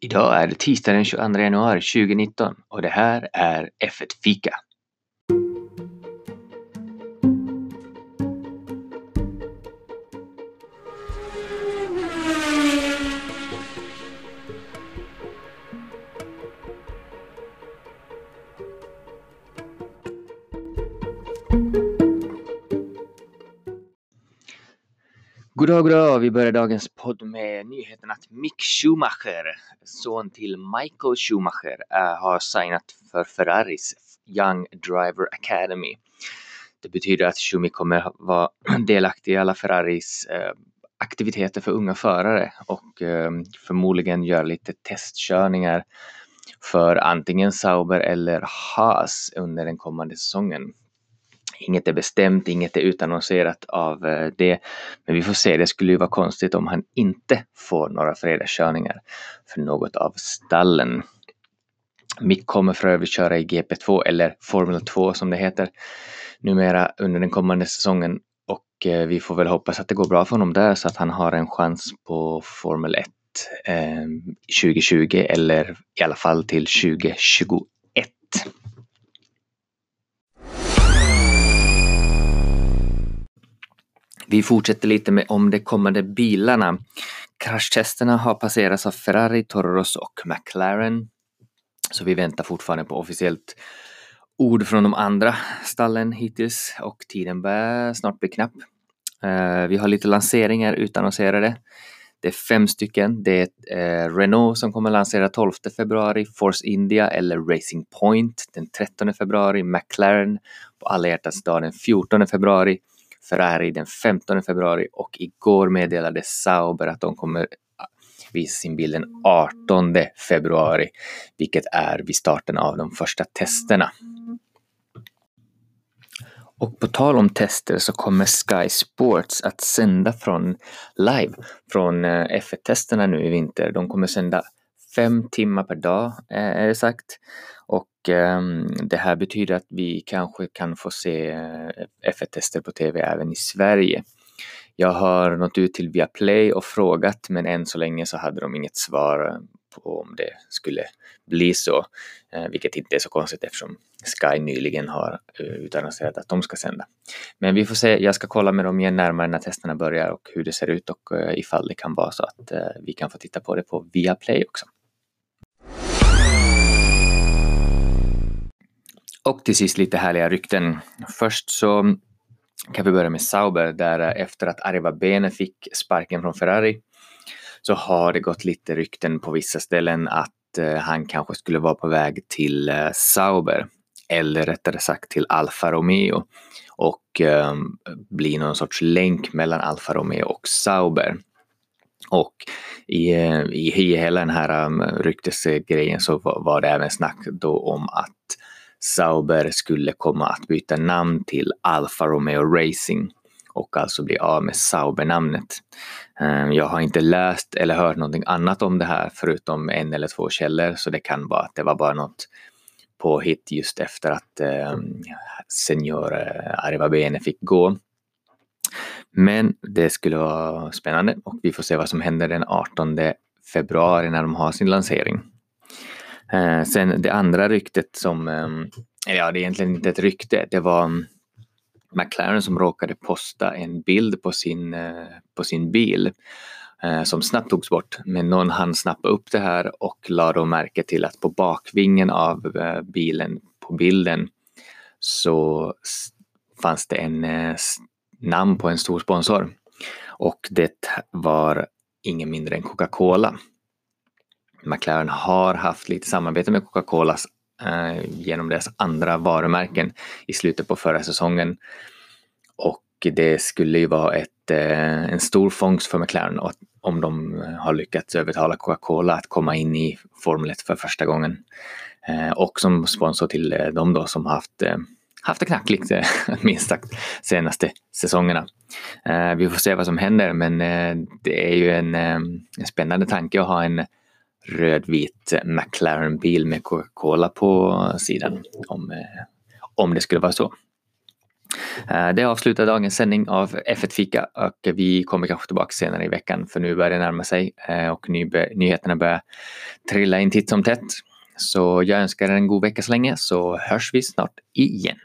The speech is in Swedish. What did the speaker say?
Idag är det tisdag den 22 januari 2019 och det här är F1 Fika. God Goddag, goddag! Vi börjar dagens podd med nyheten att Mick Schumacher, son till Michael Schumacher, eh, har signat för Ferraris Young Driver Academy. Det betyder att Schumi kommer vara delaktig i alla Ferraris eh, aktiviteter för unga förare och eh, förmodligen göra lite testkörningar för antingen Sauber eller Haas under den kommande säsongen. Inget är bestämt, inget är utannonserat av eh, det. Men vi får se, det skulle ju vara konstigt om han inte får några fredagskörningar för något av stallen. Mick kommer för övrigt köra i GP2 eller Formel 2 som det heter numera under den kommande säsongen och eh, vi får väl hoppas att det går bra för honom där så att han har en chans på Formel 1 eh, 2020 eller i alla fall till 2021. Vi fortsätter lite med om de kommande bilarna. Kraschtesterna har passerats av Ferrari, Toro Rosso och McLaren. Så vi väntar fortfarande på officiellt ord från de andra stallen hittills och tiden börjar snart bli knapp. Eh, vi har lite lanseringar utannonserade. Det är fem stycken. Det är eh, Renault som kommer lansera 12 februari, Force India eller Racing Point den 13 februari, McLaren på alla hjärtans dag den 14 februari, Ferrari den 15 februari och igår meddelade Sauber att de kommer visa sin bil den 18 februari, vilket är vid starten av de första testerna. Och på tal om tester så kommer Sky Sports att sända från live från eh, F1-testerna nu i vinter. De kommer sända fem timmar per dag eh, är det sagt. Ehm, det här betyder att vi kanske kan få se eh, F1-tester på tv även i Sverige. Jag har nått ut till Viaplay och frågat men än så länge så hade de inget svar eh, på om det skulle bli så, eh, vilket inte är så konstigt eftersom Sky nyligen har utannonserat att de ska sända. Men vi får se, jag ska kolla med dem igen närmare när testerna börjar och hur det ser ut och ifall det kan vara så att vi kan få titta på det på Viaplay också. Och till sist lite härliga rykten. Först så kan vi börja med Sauber där efter att Arriva Bene fick sparken från Ferrari så har det gått lite rykten på vissa ställen att eh, han kanske skulle vara på väg till eh, Sauber eller rättare sagt till Alfa Romeo och eh, bli någon sorts länk mellan Alfa Romeo och Sauber. Och i, eh, i, i hela den här um, ryktesgrejen så var, var det även snack då om att Sauber skulle komma att byta namn till Alfa Romeo Racing och alltså bli av med Sauber-namnet. Ehm, jag har inte läst eller hört någonting annat om det här förutom en eller två källor så det kan vara att det var bara något påhitt just efter att ehm, eh, senior Arivabene fick gå. Men det skulle vara spännande och vi får se vad som händer den 18 februari när de har sin lansering. Eh, sen det andra ryktet som, eh, ja det är egentligen inte ett rykte, det var mm, McLaren som råkade posta en bild på sin, eh, på sin bil eh, som snabbt togs bort. Men någon hann snappa upp det här och la då märke till att på bakvingen av eh, bilen på bilden så fanns det en eh, namn på en stor sponsor. Och det var ingen mindre än Coca-Cola. McLaren har haft lite samarbete med Coca-Cola eh, genom deras andra varumärken i slutet på förra säsongen. Och det skulle ju vara ett, eh, en stor fångst för McLaren om de har lyckats övertala Coca-Cola att komma in i Formel 1 för första gången. Eh, och som sponsor till eh, dem då som haft eh, haft det knackligt eh, minst sagt senaste säsongerna. Eh, vi får se vad som händer men eh, det är ju en, en spännande tanke att ha en rödvit McLaren-bil med Coca-Cola på sidan om, eh, om det skulle vara så. Eh, det avslutar dagens sändning av F1-fika och vi kommer kanske tillbaka senare i veckan för nu börjar det närma sig eh, och nyheterna börjar trilla in titt som tätt. Så jag önskar er en god vecka så länge så hörs vi snart igen.